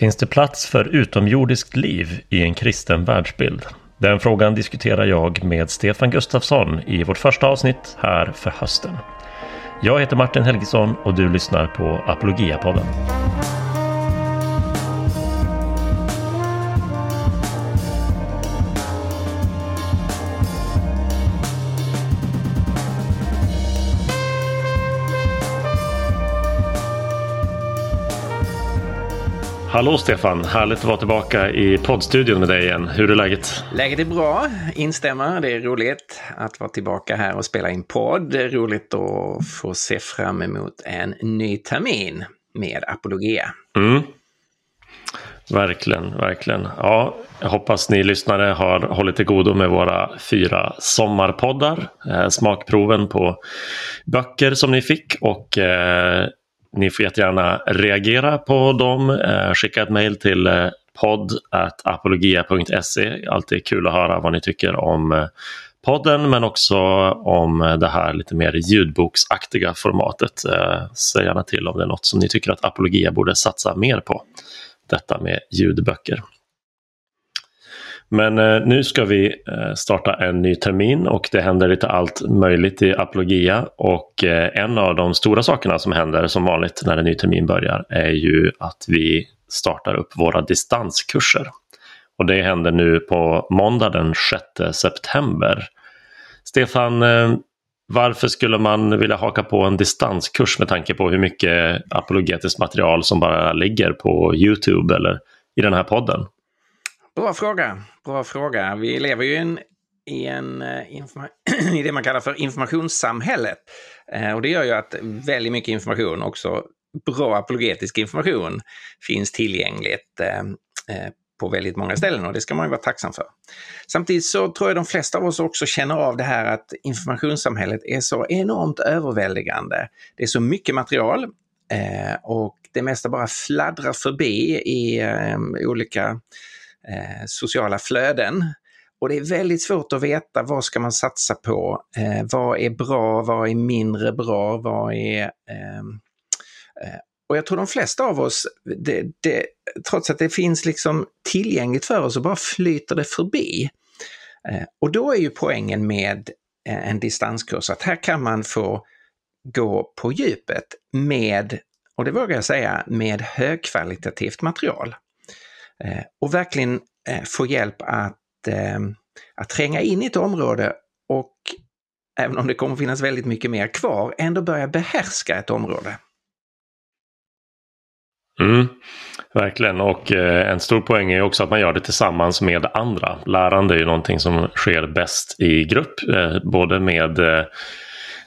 Finns det plats för utomjordiskt liv i en kristen världsbild? Den frågan diskuterar jag med Stefan Gustafsson i vårt första avsnitt här för hösten. Jag heter Martin Helgesson och du lyssnar på Apologia-podden. Hallå Stefan! Härligt att vara tillbaka i poddstudion med dig igen. Hur är läget? Läget är bra, instämmer. Det är roligt att vara tillbaka här och spela in podd. Det är roligt att få se fram emot en ny termin med Apologia. Mm. Verkligen, verkligen. Ja, jag hoppas ni lyssnare har hållit till godo med våra fyra sommarpoddar. Eh, smakproven på böcker som ni fick och eh, ni får jättegärna reagera på dem. Eh, skicka ett mejl till eh, podd.apologia.se. Alltid kul att höra vad ni tycker om eh, podden men också om det här lite mer ljudboksaktiga formatet. Säg gärna till om det är något som ni tycker att Apologia borde satsa mer på. Detta med ljudböcker. Men eh, nu ska vi eh, starta en ny termin och det händer lite allt möjligt i Apologia och eh, en av de stora sakerna som händer som vanligt när en ny termin börjar är ju att vi startar upp våra distanskurser. Och det händer nu på måndag den 6 september. Stefan, eh, varför skulle man vilja haka på en distanskurs med tanke på hur mycket apologetiskt material som bara ligger på Youtube eller i den här podden? Bra fråga. Bra fråga. Vi lever ju en, i, en, eh, i det man kallar för informationssamhället. Eh, och det gör ju att väldigt mycket information, också bra apologetisk information, finns tillgängligt eh, eh, på väldigt många ställen och det ska man ju vara tacksam för. Samtidigt så tror jag de flesta av oss också känner av det här att informationssamhället är så enormt överväldigande. Det är så mycket material eh, och det mesta bara fladdrar förbi i eh, olika eh, sociala flöden. Och det är väldigt svårt att veta vad ska man satsa på? Eh, vad är bra? Vad är mindre bra? Vad är... Ehm, eh, och jag tror de flesta av oss, det, det, trots att det finns liksom tillgängligt för oss, så bara flyter det förbi. Eh, och då är ju poängen med eh, en distanskurs att här kan man få gå på djupet med, och det vågar jag säga, med högkvalitativt material. Eh, och verkligen eh, få hjälp att, eh, att tränga in i ett område och även om det kommer finnas väldigt mycket mer kvar, ändå börja behärska ett område. Mm, verkligen och eh, en stor poäng är också att man gör det tillsammans med andra. Lärande är ju någonting som sker bäst i grupp, eh, både med eh,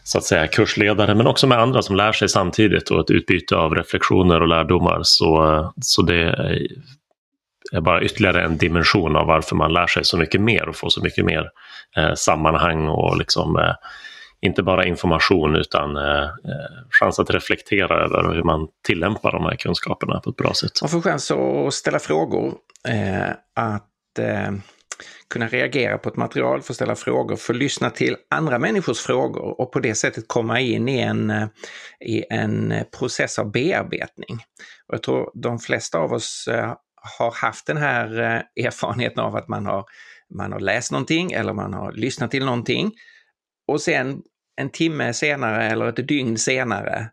så att säga kursledare men också med andra som lär sig samtidigt och ett utbyte av reflektioner och lärdomar. Så, så det är bara ytterligare en dimension av varför man lär sig så mycket mer och får så mycket mer eh, sammanhang och liksom eh, inte bara information utan eh, eh, chans att reflektera över hur man tillämpar de här kunskaperna på ett bra sätt. Man får chans att ställa frågor, eh, att eh, kunna reagera på ett material, få ställa frågor, få lyssna till andra människors frågor och på det sättet komma in i en, eh, i en process av bearbetning. Och jag tror de flesta av oss eh, har haft den här eh, erfarenheten av att man har, man har läst någonting eller man har lyssnat till någonting och sen en timme senare eller ett dygn senare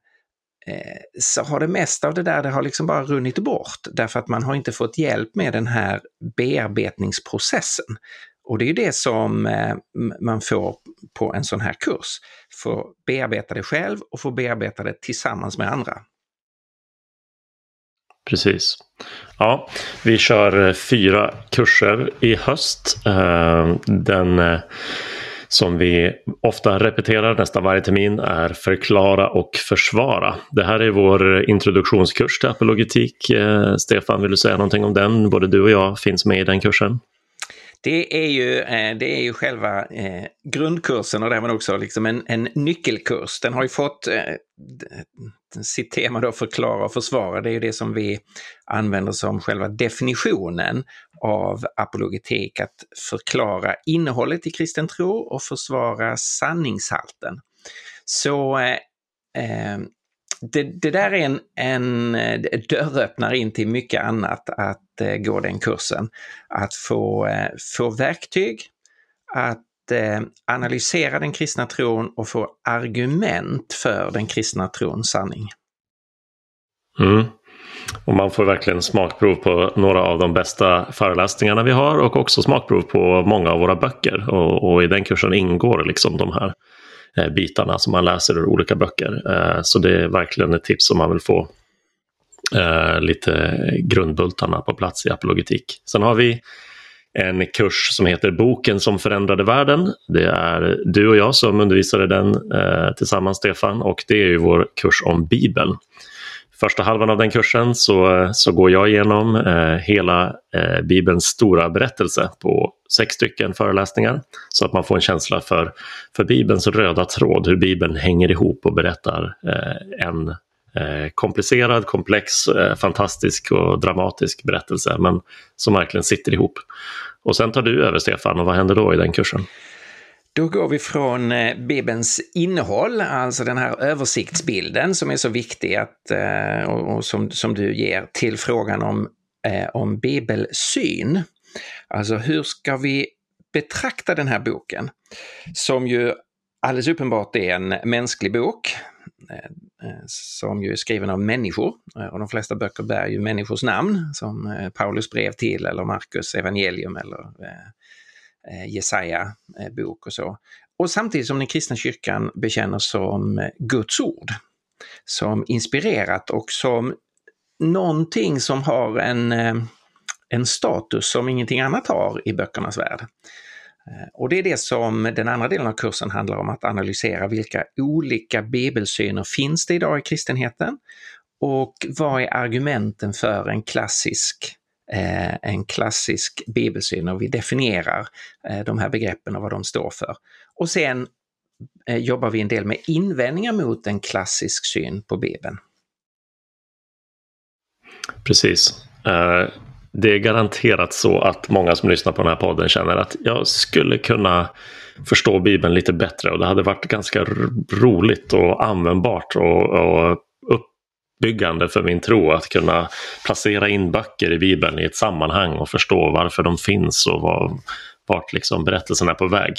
eh, så har det mesta av det där det har liksom bara runnit bort därför att man har inte fått hjälp med den här bearbetningsprocessen. Och det är det som eh, man får på en sån här kurs. Få bearbeta det själv och få bearbeta det tillsammans med andra. Precis. Ja, vi kör eh, fyra kurser i höst. Eh, den eh, som vi ofta repeterar nästan varje termin är Förklara och försvara. Det här är vår introduktionskurs till apologetik. Stefan, vill du säga någonting om den? Både du och jag finns med i den kursen. Det är ju, eh, det är ju själva eh, grundkursen och därmed också liksom en, en nyckelkurs. Den har ju fått eh, sitt tema då förklara och försvara, det är ju det som vi använder som själva definitionen av apologetik, att förklara innehållet i kristen tro och försvara sanningshalten. Så eh, det, det där är en, en eh, dörröppnare in till mycket annat att eh, gå den kursen. Att få, eh, få verktyg, att eh, analysera den kristna tron och få argument för den kristna trons sanning. Mm. Och man får verkligen smakprov på några av de bästa föreläsningarna vi har och också smakprov på många av våra böcker. Och, och i den kursen ingår liksom de här eh, Eh, bitarna som man läser ur olika böcker. Eh, så det är verkligen ett tips om man vill få eh, lite grundbultarna på plats i apologetik. Sen har vi en kurs som heter Boken som förändrade världen. Det är du och jag som undervisade den eh, tillsammans, Stefan, och det är ju vår kurs om Bibeln. Första halvan av den kursen så, så går jag igenom eh, hela eh, Bibelns stora berättelse på sex stycken föreläsningar så att man får en känsla för, för Bibelns röda tråd, hur Bibeln hänger ihop och berättar eh, en eh, komplicerad, komplex, eh, fantastisk och dramatisk berättelse men som verkligen sitter ihop. Och sen tar du över Stefan och vad händer då i den kursen? Då går vi från eh, Bibelns innehåll, alltså den här översiktsbilden som är så viktig att, eh, och som, som du ger, till frågan om, eh, om bibelsyn. Alltså hur ska vi betrakta den här boken? Som ju alldeles uppenbart är en mänsklig bok som ju är skriven av människor. Och de flesta böcker bär ju människors namn, som Paulus brev till eller Markus evangelium eller Eh, Jesaja-bok eh, och så. Och samtidigt som den kristna kyrkan bekänner som eh, Guds ord, som inspirerat och som någonting som har en, en status som ingenting annat har i böckernas värld. Och det är det som den andra delen av kursen handlar om, att analysera vilka olika bibelsyner finns det idag i kristenheten och vad är argumenten för en klassisk Eh, en klassisk bibelsyn och vi definierar eh, de här begreppen och vad de står för. Och sen eh, jobbar vi en del med invändningar mot en klassisk syn på Bibeln. Precis. Eh, det är garanterat så att många som lyssnar på den här podden känner att jag skulle kunna förstå Bibeln lite bättre och det hade varit ganska roligt och användbart och, och uppbyggande för min tro att kunna placera in böcker i Bibeln i ett sammanhang och förstå varför de finns och vad, vart liksom berättelsen är på väg.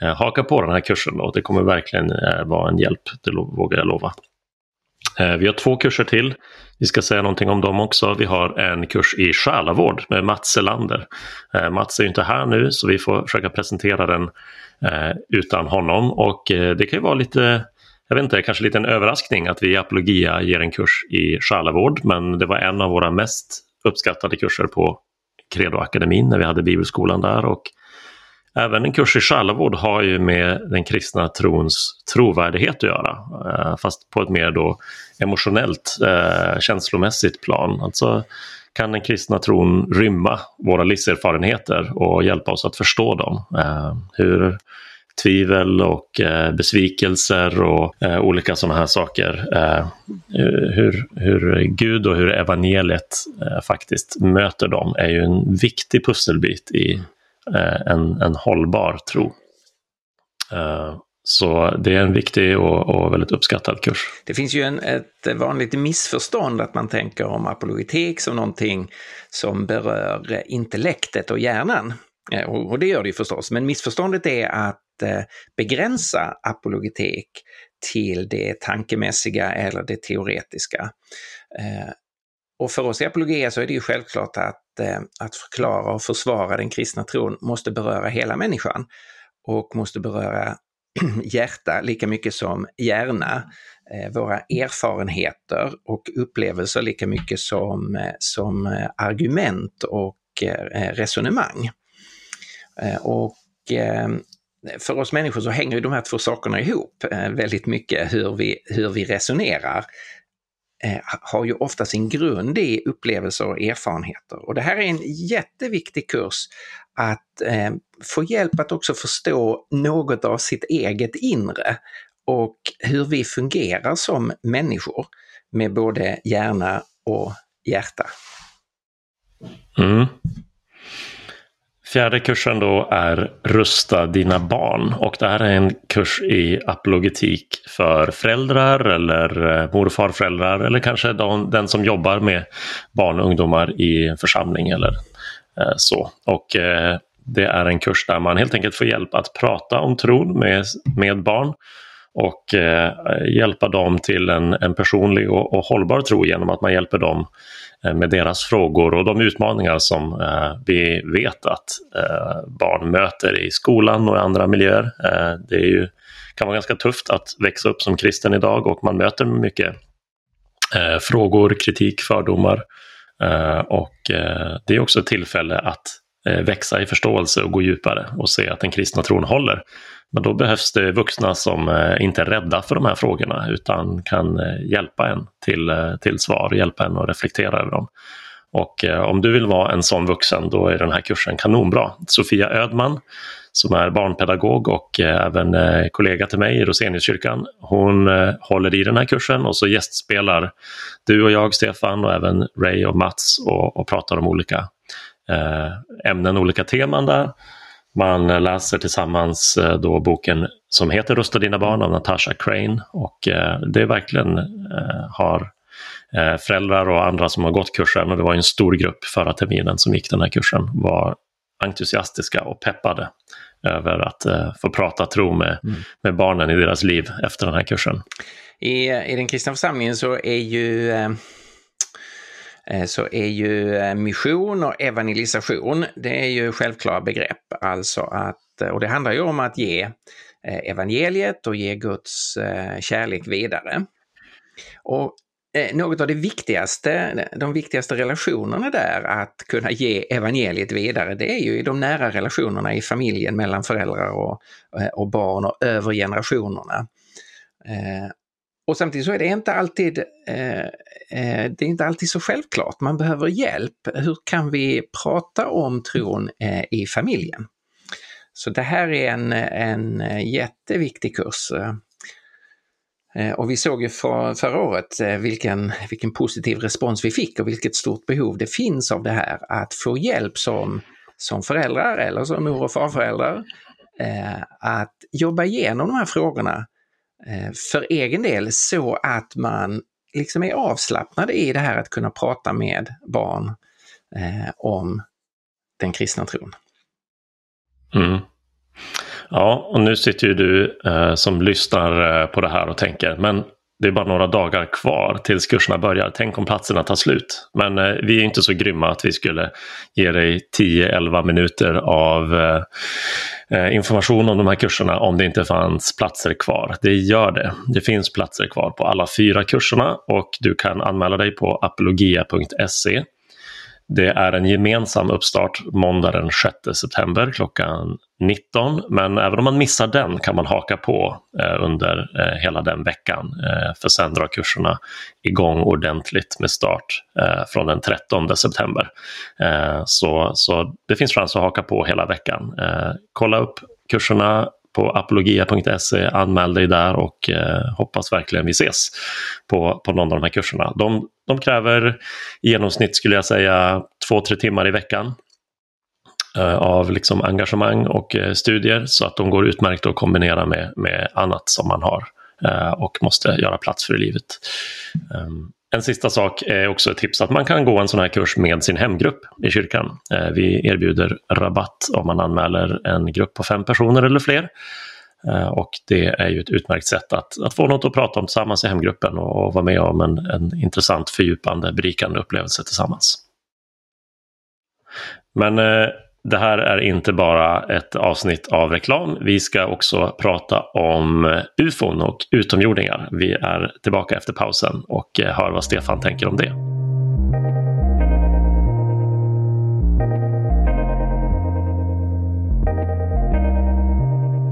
Eh, haka på den här kursen då, det kommer verkligen eh, vara en hjälp, det vågar jag lova. Eh, vi har två kurser till. Vi ska säga någonting om dem också. Vi har en kurs i själavård med Mats Selander. Mats är inte här nu så vi får försöka presentera den utan honom och det kan ju vara lite jag vet inte, kanske lite en överraskning att vi i Apologia ger en kurs i själavård, men det var en av våra mest uppskattade kurser på Credoakademin när vi hade bibelskolan där. Och även en kurs i själavård har ju med den kristna trons trovärdighet att göra, eh, fast på ett mer då emotionellt, eh, känslomässigt plan. Alltså kan den kristna tron rymma våra livserfarenheter och hjälpa oss att förstå dem. Eh, hur tvivel och eh, besvikelser och eh, olika sådana här saker. Eh, hur, hur Gud och hur evangeliet eh, faktiskt möter dem är ju en viktig pusselbit i eh, en, en hållbar tro. Eh, så det är en viktig och, och, väldigt uppskattad kurs. Det finns ju en, ett vanligt missförstånd att man tänker om apologetik som någonting som berör eh, intellektet och hjärnan. Eh, och det gör det ju förstås, men missförståndet är att begränsa apologetik till det tankemässiga eller det teoretiska. Eh, och för oss i apologia så är det ju självklart att, eh, att förklara och försvara den kristna tron måste beröra hela människan och måste beröra hjärta lika mycket som hjärna, eh, våra erfarenheter och upplevelser lika mycket som, som argument och resonemang. Och för oss människor så hänger ju de här två sakerna ihop eh, väldigt mycket. Hur vi, hur vi resonerar eh, har ju ofta sin grund i upplevelser och erfarenheter. Och det här är en jätteviktig kurs att eh, få hjälp att också förstå något av sitt eget inre och hur vi fungerar som människor med både hjärna och hjärta. Mm. Fjärde kursen då är Rusta dina barn och det här är en kurs i apologetik för föräldrar eller eh, mor och farföräldrar eller kanske de, den som jobbar med barn och ungdomar i en församling eller eh, så. Och eh, det är en kurs där man helt enkelt får hjälp att prata om tron med, med barn och eh, hjälpa dem till en, en personlig och, och, hållbar tro genom att man hjälper dem eh, med deras frågor och de utmaningar som eh, vi vet att eh, barn möter i skolan och i andra miljöer. Eh, det är ju, kan vara ganska tufft att växa upp som kristen idag och man möter mycket eh, frågor, kritik, fördomar. Eh, och eh, det är också ett tillfälle att Eh, växa i förståelse och gå djupare och se att den kristna tron håller. Men då behövs det vuxna som eh, inte är rädda för de här frågorna utan kan eh, hjälpa en till, till svar, hjälpa en att reflektera över dem. Och om du vill vara en sån vuxen, då är den här kursen kanonbra. Sofia Ödman, som är barnpedagog och även kollega till mig i Roseniuskyrkan, hon håller i den här kursen och så gästspelar du och jag, Stefan, och även Ray och Mats och, och pratar om olika ämnen, olika teman där. Man läser tillsammans eh, då boken som heter Rusta dina barn av Natasha Crane och eh, det verkligen eh, har föräldrar och andra som har gått kursen och det var en stor grupp förra terminen som gick den här kursen var entusiastiska och peppade över att få prata tro med, mm. med barnen i deras liv efter den här kursen. I, i den kristna församlingen så är ju Eh, Eh, så är ju eh, mission och evangelisation, det är ju självklara begrepp. Alltså att, eh, och det handlar ju om att ge evangeliet och ge Guds kärlek vidare. Och något av det viktigaste, de viktigaste relationerna där att kunna ge evangeliet vidare, det är ju i de nära relationerna i familjen mellan föräldrar och, och barn och över generationerna. Och samtidigt så är det inte alltid, eh, Eh, det är inte alltid så självklart. Man behöver hjälp. Hur kan vi prata om tron eh, i familjen? Så det här är en, en eh, jätteviktig kurs. Eh, och vi såg ju för, förra året vilken, vilken positiv respons vi fick och vilket stort behov det finns av det här, att få hjälp som, som föräldrar eller som mor och farföräldrar eh, att jobba igenom de här frågorna Eh, för egen del så att man liksom är avslappnade i det här att kunna prata med barn eh, om den kristna tron. Mm. Ja, och nu sitter ju du eh, som lyssnar eh, på det här och tänker, men det är bara några dagar kvar tills kurserna börjar. Tänk om platserna tar slut. Men eh, vi är inte så grymma att vi skulle ge dig 10-11 minuter av eh, eh, information om de här kurserna om det inte fanns platser kvar. Det gör det. Det finns platser kvar på alla fyra kurserna och du kan anmäla dig på apologia.se. Det är en gemensam uppstart måndag den 6 september klockan 19. Men även om man missar den kan man haka på eh, under eh, hela den veckan. Eh, för sen drar kurserna igång ordentligt med start eh, från den 13 september. Eh, så, så det finns chans att haka på hela veckan. Eh, kolla upp kurserna på apologia.se, anmäl dig där och eh, hoppas verkligen vi ses på, på någon av de här kurserna. De, de kräver i genomsnitt skulle jag säga två, tre timmar i veckan eh, av liksom engagemang och eh, studier så att de går utmärkt att kombinera med, med annat som man har eh, och måste göra plats för i livet. Ehm, en sista sak är också ett tips att man kan gå en sån här kurs med sin hemgrupp i kyrkan. Vi erbjuder rabatt om man anmäler en grupp på fem personer eller fler. Eh, och det är ju ett utmärkt sätt att, att få något att prata om tillsammans i hemgruppen och, och vara med om en, en intressant, fördjupande, berikande upplevelse tillsammans. Men eh, det här är inte bara ett avsnitt av reklam. Vi ska också prata om eh, ufon och utomjordingar. Vi är tillbaka efter pausen och hör vad Stefan tänker om det.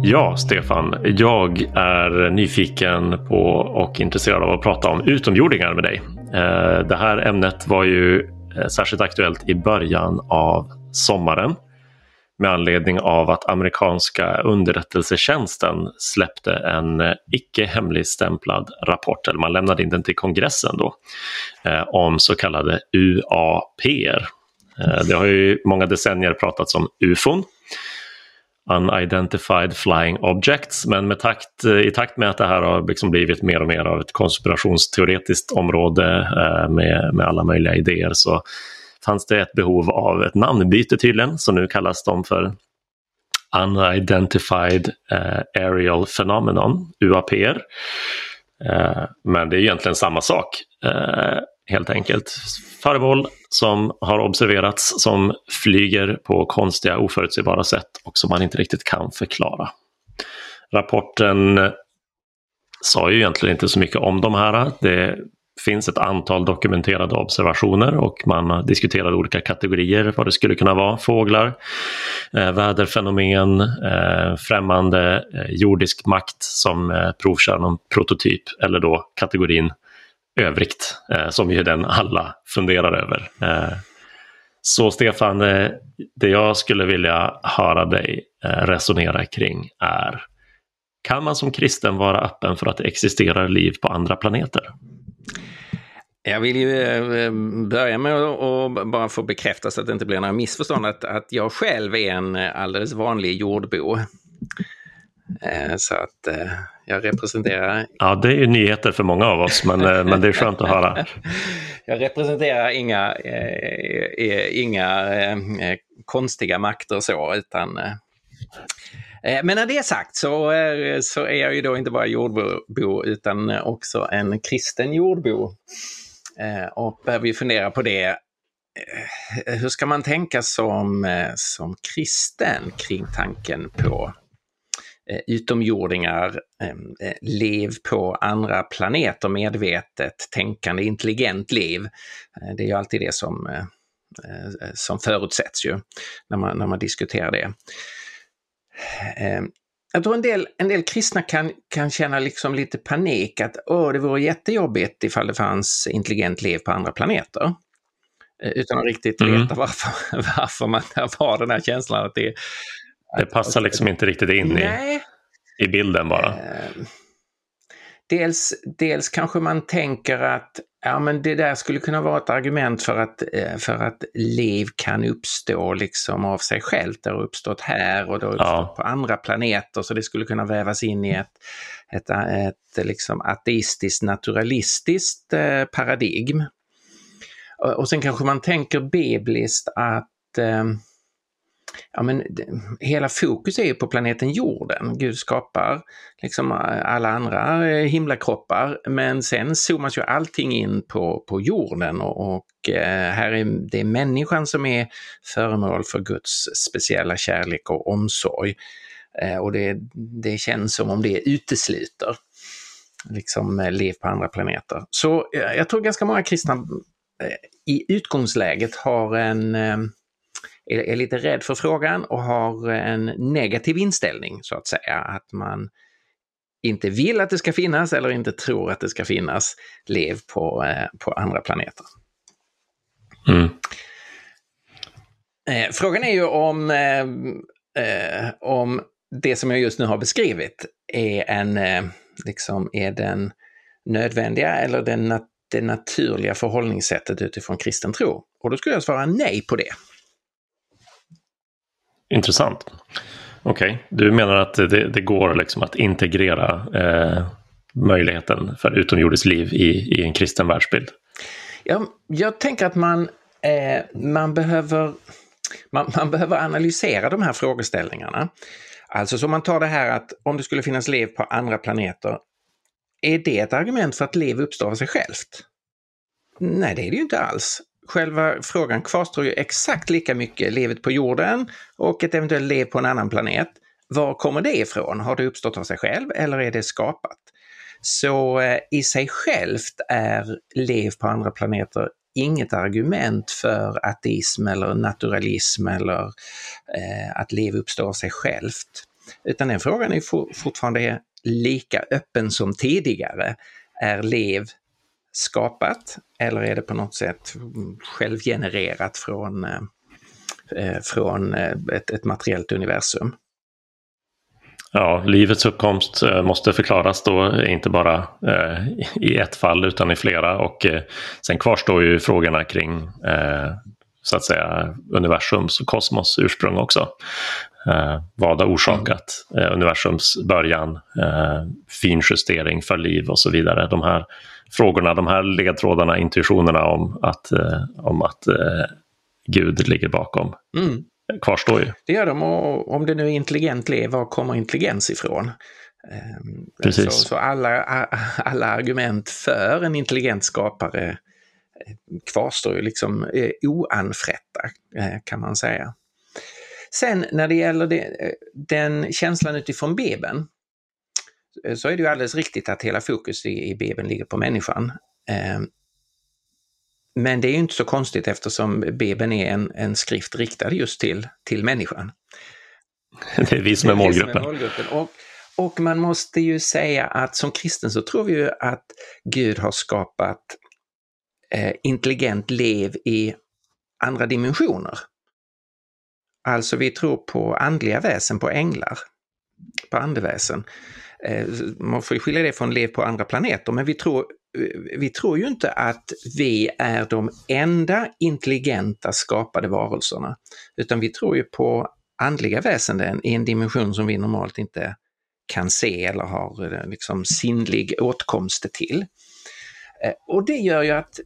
Ja, Stefan. Jag är nyfiken på och intresserad av att prata om utomjordingar med dig. Eh, det här ämnet var ju eh, särskilt aktuellt i början av sommaren med anledning av att amerikanska underrättelsetjänsten släppte en eh, icke hemligstämplad rapport, eller man lämnade in den till kongressen då, om så kallade UAP. Det har ju många decennier pratats om ufon, Unidentified Flying Objects, men med takt, i takt med att det här har liksom blivit mer och mer av ett konspirationsteoretiskt område eh, med, med alla möjliga idéer så fanns det ett behov av ett namnbyte tydligen, så nu kallas de för Unidentified eh, Aerial Phenomenon, UAPR. Eh, men det är egentligen samma sak, eh, helt enkelt. Föremål som har observerats som flyger på konstiga oförutsägbara sätt och som man inte riktigt kan förklara. Rapporten eh, sa ju egentligen inte så mycket om de här. Det finns ett antal dokumenterade observationer och man diskuterar olika kategorier vad det skulle kunna vara. Fåglar, eh, väderfenomen, eh, främmande eh, jordisk makt som eh, provkör någon prototyp eller då kategorin övrigt eh, som ju den alla funderar över. Eh, så Stefan, eh, det jag skulle vilja höra dig eh, resonera kring är kan man som kristen vara öppen för att det existerar liv på andra planeter? Jag vill ju eh, börja med att bara få bekräfta så att det inte blir några missförstånd att, att jag själv är en eh, alldeles vanlig jordbo. Eh, så att eh, jag representerar... Ja, det är ju nyheter för många av oss, men, men det är skönt att höra. Jag representerar inga, inga konstiga makter så, utan men när det är sagt så, så är jag ju då inte bara jordbo utan också en kristen jordbo. Eh, och behöver ju fundera på det. Eh, hur ska man tänka som, eh, som kristen kring tanken på utomjordingar, liv på andra planeter medvetet, tänkande, intelligent liv. Det är ju alltid det som, som förutsätts ju när man, när man diskuterar det jag tror en del, en del kristna kan, kan känna liksom lite panik att Åh, det vore jättejobbigt ifall det fanns intelligent liv på andra planeter. Eh, utan att riktigt mm. veta varför, varför man har den här känslan att det... Det passar liksom inte riktigt in i, i bilden bara. Eh, dels, dels kanske man tänker att ja, men det där skulle kunna vara ett argument för att, eh, för att liv kan uppstå liksom av sig självt. Det har uppstått här och det har uppstått ja. på andra planeter så det skulle kunna vävas in i ett, ett, ett liksom ateistiskt naturalistiskt eh, paradigm. Och sen kanske man tänker bibliskt att eh, ja, men hela fokus är ju på planeten jorden. Gud skapar liksom eh, alla andra eh, himlakroppar men sen zoomas ju allting in på, på jorden och, och eh, här är det är människan som är föremål för Guds speciella kärlek och omsorg. Och det, det känns som om det utesluter liksom liv på andra planeter. Så jag tror ganska många kristna i utgångsläget har en är, lite rädd för frågan och har en negativ inställning så att säga. Att man inte vill att det ska finnas eller inte tror att det ska finnas liv på, eh, på andra planeter. Mm. Eh, frågan är ju om, eh, eh, om det som jag just nu har beskrivit är, en, eh, liksom, är den nödvändiga eller den, det naturliga förhållningssättet utifrån kristen tro. Och då skulle jag svara nej på det. Intressant. Okej, okay. du menar att det, det går liksom att integrera eh, möjligheten för utomjordiskt liv i, i en kristen världsbild? Ja, jag tänker att man, eh, man, behöver, man, man, behöver analysera de här frågeställningarna. Alltså så man tar det här att om det skulle finnas liv på andra planeter, är det ett argument för att liv uppstår av sig självt? Nej, det är det ju inte alls själva frågan kvarstår ju exakt lika mycket, livet på jorden och ett eventuellt liv på en annan planet. Var kommer det ifrån? Har det uppstått av sig själv eller är det skapat? Så eh, i sig självt är liv på andra planeter inget argument för ateism eller naturalism eller eh, att liv uppstår av sig självt. Utan den frågan är for, fortfarande lika öppen som tidigare. Är liv skapat eller är det på något sätt självgenererat från, eh, eh från eh, ett, ett materiellt universum? Ja, livets uppkomst eh, måste förklaras då, inte bara eh, i ett fall utan i flera och eh, sen kvarstår ju frågorna kring eh, så att säga universums och kosmos ursprung också. Eh, vad har orsakat eh, universums början, eh, finjustering för liv och så vidare. De här frågorna, de här ledtrådarna, intuitionerna om att, eh, om att eh, Gud ligger bakom mm. kvarstår ju. Det gör de och om det nu är intelligent liv, var kommer intelligens ifrån? Ehm, Precis. Så, så alla, alla argument för en intelligent skapare eh, kvarstår ju liksom oanfrätta kan man säga. Sen när det gäller det, den känslan utifrån Bibeln så är det ju alldeles riktigt att hela fokus i, i Bibeln ligger på människan. Ehm, men det är ju inte så konstigt eftersom Bibeln är en, en skrift riktad just till, till människan. Det är vi som är målgruppen. Som är målgruppen. Och, och man måste ju säga att som kristen så tror vi ju att Gud har skapat eh, intelligent liv i andra dimensioner. Alltså vi tror på andliga väsen, på änglar, på andeväsen. Eh, man får skilja det från liv på andra planeter, men vi tror, eh, vi tror ju inte att vi är de enda intelligenta skapade varelserna, utan vi tror ju på andliga väsenden i en dimension som vi normalt inte kan se eller har eh, liksom sinnlig åtkomst till. Och det gör ju att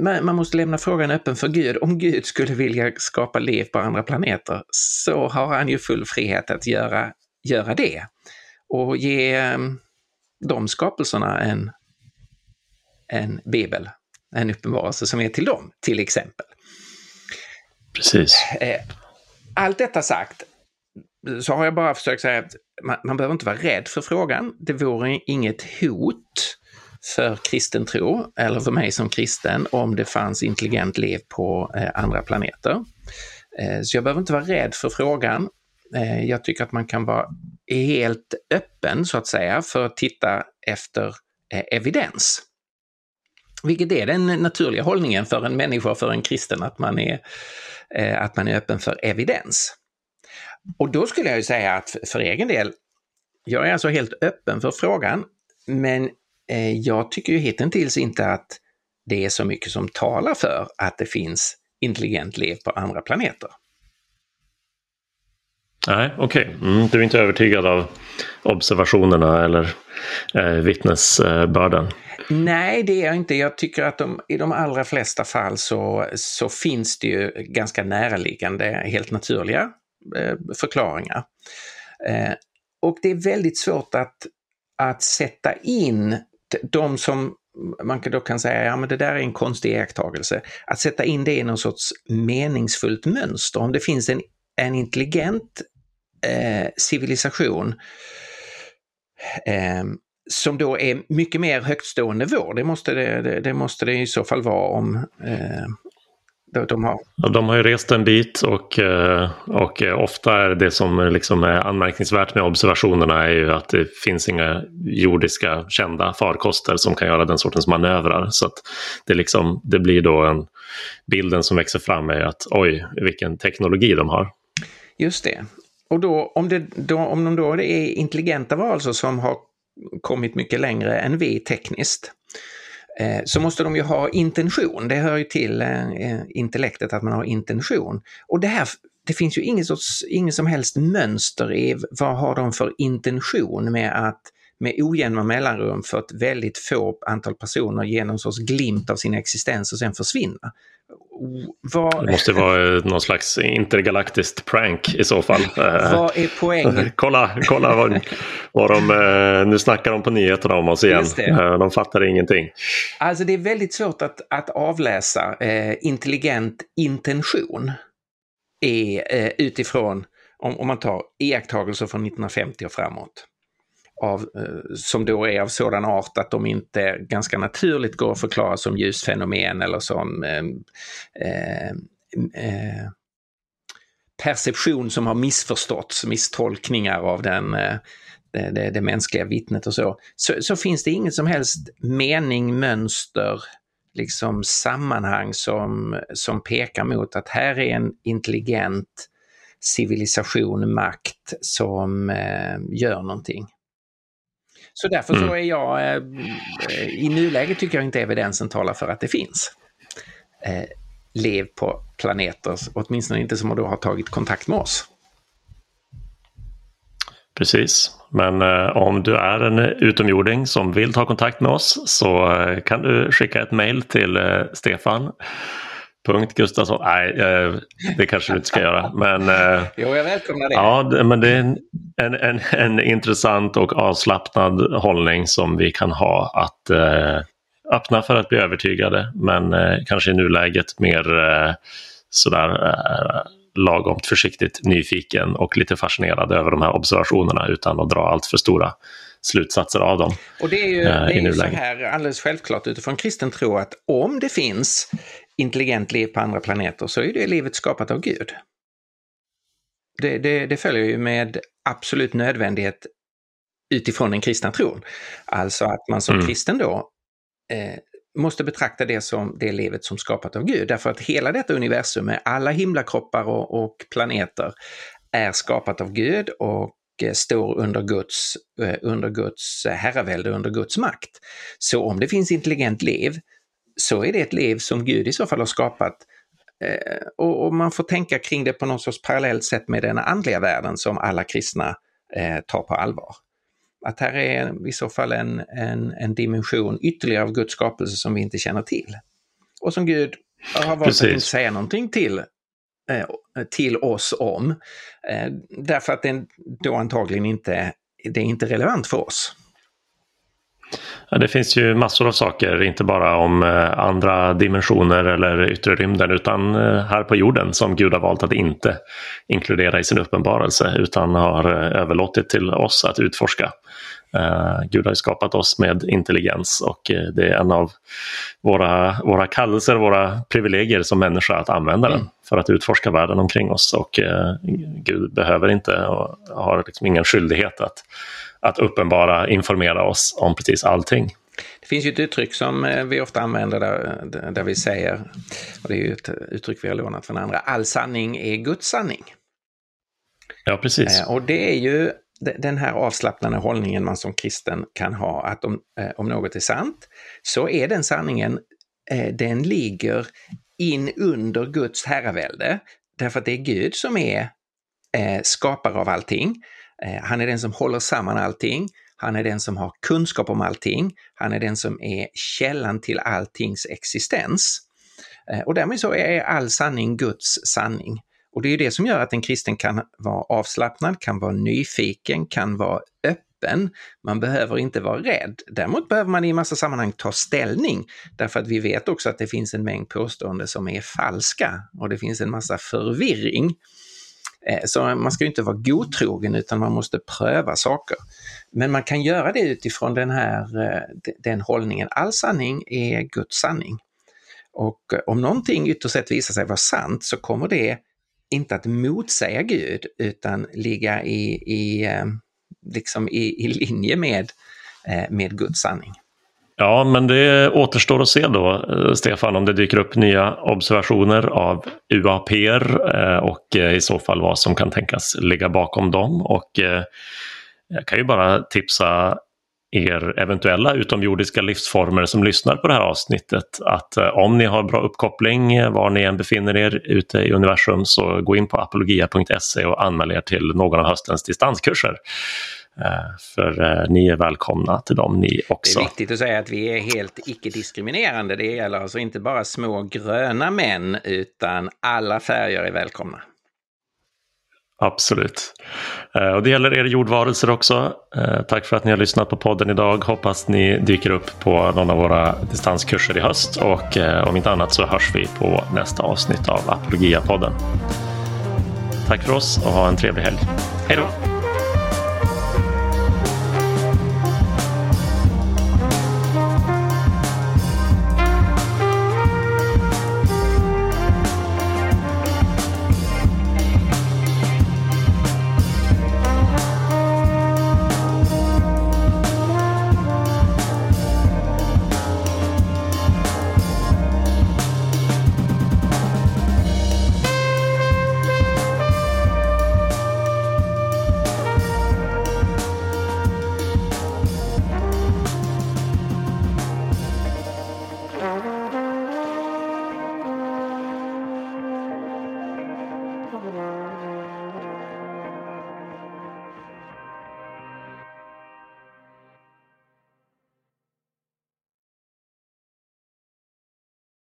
man måste lämna frågan öppen för Gud. Om Gud skulle vilja skapa liv på andra planeter så har han ju full frihet att göra, göra det och ge ehm, de skapelserna en, en bibel, en uppenbarelse som är till dem, till exempel. Precis. Eh, allt detta sagt så har jag bara försökt säga att man, man behöver inte vara rädd för frågan. Det vore inget hot för kristen tro, eller för mig som kristen, om det fanns intelligent liv på eh, andra planeter. Eh, så jag behöver inte vara rädd för frågan. Jag tycker att man kan vara helt öppen, så att säga, för att titta efter eh, evidens. Vilket är den naturliga hållningen för en människa, för en kristen, att man är, eh, att man är öppen för evidens. Och då skulle jag ju säga att för egen del, jag är alltså helt öppen för frågan, men eh, jag tycker ju hittills inte att det är så mycket som talar för att det finns intelligent liv på andra planeter. Nej, okej. Okay. Mm, du är inte övertygad av observationerna eller eh, vittnesbörden? Nej, det är jag inte. Jag tycker att de, i de allra flesta fall så, så finns det ju ganska näraliggande, helt naturliga Eh, förklaringar. Eh, och det är väldigt svårt att, att sätta in de som man då kan säga, ja men det där är en konstig iakttagelse, att sätta in det i någon sorts meningsfullt mönster. Om det finns en, en intelligent eh, civilisation eh, som då är mycket mer högtstående vår, det måste det, det, det måste det i så fall vara om, eh, de har. De har ju rest en bit och, eh, och ofta är det som liksom är anmärkningsvärt med observationerna är ju att det finns inga jordiska kända farkoster som kan göra den sortens manövrar. Så att det, liksom, det blir då en bilden som växer fram är att oj, vilken teknologi de har. Just det. Och då, om, det, då, om de då är intelligenta varelser som har kommit mycket längre än vi tekniskt, Eh, så måste de ju ha intention. Det hör ju till eh, eh, intellektet att man har intention. Och det här, det finns ju ingen, sorts, ingen som helst mönster i vad har de för intention med att med ojämna mellanrum för ett väldigt få antal personer ge någon sorts glimt av sin existens och sen försvinna. Vad... Det måste vara någon slags intergalaktiskt prank i så fall. vad är poängen? kolla kolla vad, vad de, eh, nu snackar de på nyheterna om oss igen. Eh, de fattar ingenting. Alltså det är väldigt svårt att, att avläsa eh, intelligent intention är, eh, utifrån, om, om man tar iakttagelser från 1950 och framåt av, eh, som då är av sådan art att de inte ganska naturligt går att förklara som ljusfenomen eller som eh, eh, eh perception som har missförståtts, misstolkningar av den, det, det, det, mänskliga vittnet och så. så. Så finns det ingen som helst mening, mönster, liksom sammanhang som, som pekar mot att här är en intelligent civilisation, makt som eh, gör någonting. Så därför mm. så är jag, eh, i nuläget tycker jag inte evidensen talar för att det finns. Eh, liv på planeter, åtminstone inte som då har tagit kontakt med oss. Precis, men eh, om du är en utomjording som vill ta kontakt med oss så eh, kan du skicka ett mejl till eh, Stefan Punkt Gustafsson. Nej, eh, det kanske du inte ska göra. Men, eh, jo, jag välkomnar det. Ja, men det är en, en, en, en intressant och avslappnad hållning som vi kan ha att eh, öppna för att bli övertygade. Men eh, kanske i nuläget mer eh, sådär eh, lagom försiktigt nyfiken och lite fascinerad över de här observationerna utan att dra allt för stora slutsatser av dem. Och det är ju, det är ju så här alldeles självklart utifrån kristen tro att om det finns intelligent liv på andra planeter så är det livet skapat av Gud. Det, det, det följer ju med absolut nödvändighet utifrån den kristna tron. Alltså att man som mm. kristen då eh, måste betrakta det som det livet som skapat av Gud. Därför att hela detta universum med alla himlakroppar och, och planeter är skapat av Gud och eh, står under Guds, eh, under Guds herravälde, under Guds makt. Så om det finns intelligent liv så är det ett liv som Gud i så fall har skapat. Eh, och, och, man får tänka kring det på något sorts parallellt sätt med den andliga världen som alla kristna eh, tar på allvar. Att här är i så fall en, en, en dimension ytterligare av Guds skapelse som vi inte känner till. Och som Gud har valt Precis. att inte säga någonting till, eh, till oss om. Eh, därför att den då antagligen inte, det är inte relevant för oss. Ja, det finns ju massor av saker, inte bara om eh, andra dimensioner eller yttre rymden utan eh, här på jorden som Gud har valt att inte inkludera i sin uppenbarelse utan har eh, överlåtit till oss att utforska. Gud har skapat oss med intelligens och det är en av våra, våra kallelser, våra privilegier som människa att använda den mm. för att utforska världen omkring oss. Och Gud behöver inte och har liksom ingen skyldighet att att uppenbara, informera oss om precis allting. Det finns ju ett uttryck som eh, vi ofta använder där, där vi säger, och det är ju ett uttryck vi har lånat från andra, all sanning är Guds sanning. Ja, precis. Eh, och det är ju den här avslappnade hållningen man som kristen kan ha, att om, eh, om något är sant, så är den sanningen, den ligger in under Guds herravälde. Därför att det är Gud som är skapare av allting. Eh, han är den som håller samman allting. Han är den som har kunskap om allting. Han är den som är källan till alltings existens. Eh, och därmed så är all sanning Guds sanning. Och det är det som gör att en kristen kan vara avslappnad, kan vara nyfiken, kan vara öppen. Man behöver inte vara rädd. Däremot behöver man i massa sammanhang ta ställning därför att vi vet också att det finns en mängd påståenden som är falska och det finns en massa förvirring. Eh, så man ska inte vara godtrogen utan man måste pröva saker. Men man kan göra det utifrån den här eh, den hållningen. All sanning är Guds sanning. Och eh, om någonting ytterst sett visar sig vara sant så kommer det inte att motsäga Gud utan ligga i, i, liksom i, i linje med, med Guds sanning. Ja, men det återstår att se då, eh, Stefan, om det dyker upp nya observationer av UAP eh, och eh, i så fall vad som kan tänkas ligga bakom dem. Och jag kan ju bara tipsa er eventuella utomjordiska livsformer som lyssnar på det här avsnittet att om ni har bra uppkoppling var ni än befinner er ute i universum så gå in på apologia.se och anmäl er till någon av höstens distanskurser. Eh, för eh, ni är välkomna till dem ni också. Det är viktigt att säga att vi är helt icke-diskriminerande. Det gäller alltså inte bara små gröna män utan alla färger är välkomna. Absolut. Eh, och det gäller er jordvarelser också. Tack för att ni har lyssnat på podden idag. Hoppas ni dyker upp på någon av våra distanskurser i höst och om inte annat så hörs vi på nästa avsnitt av Apologia-podden. Tack för oss och ha en trevlig helg. Hej då!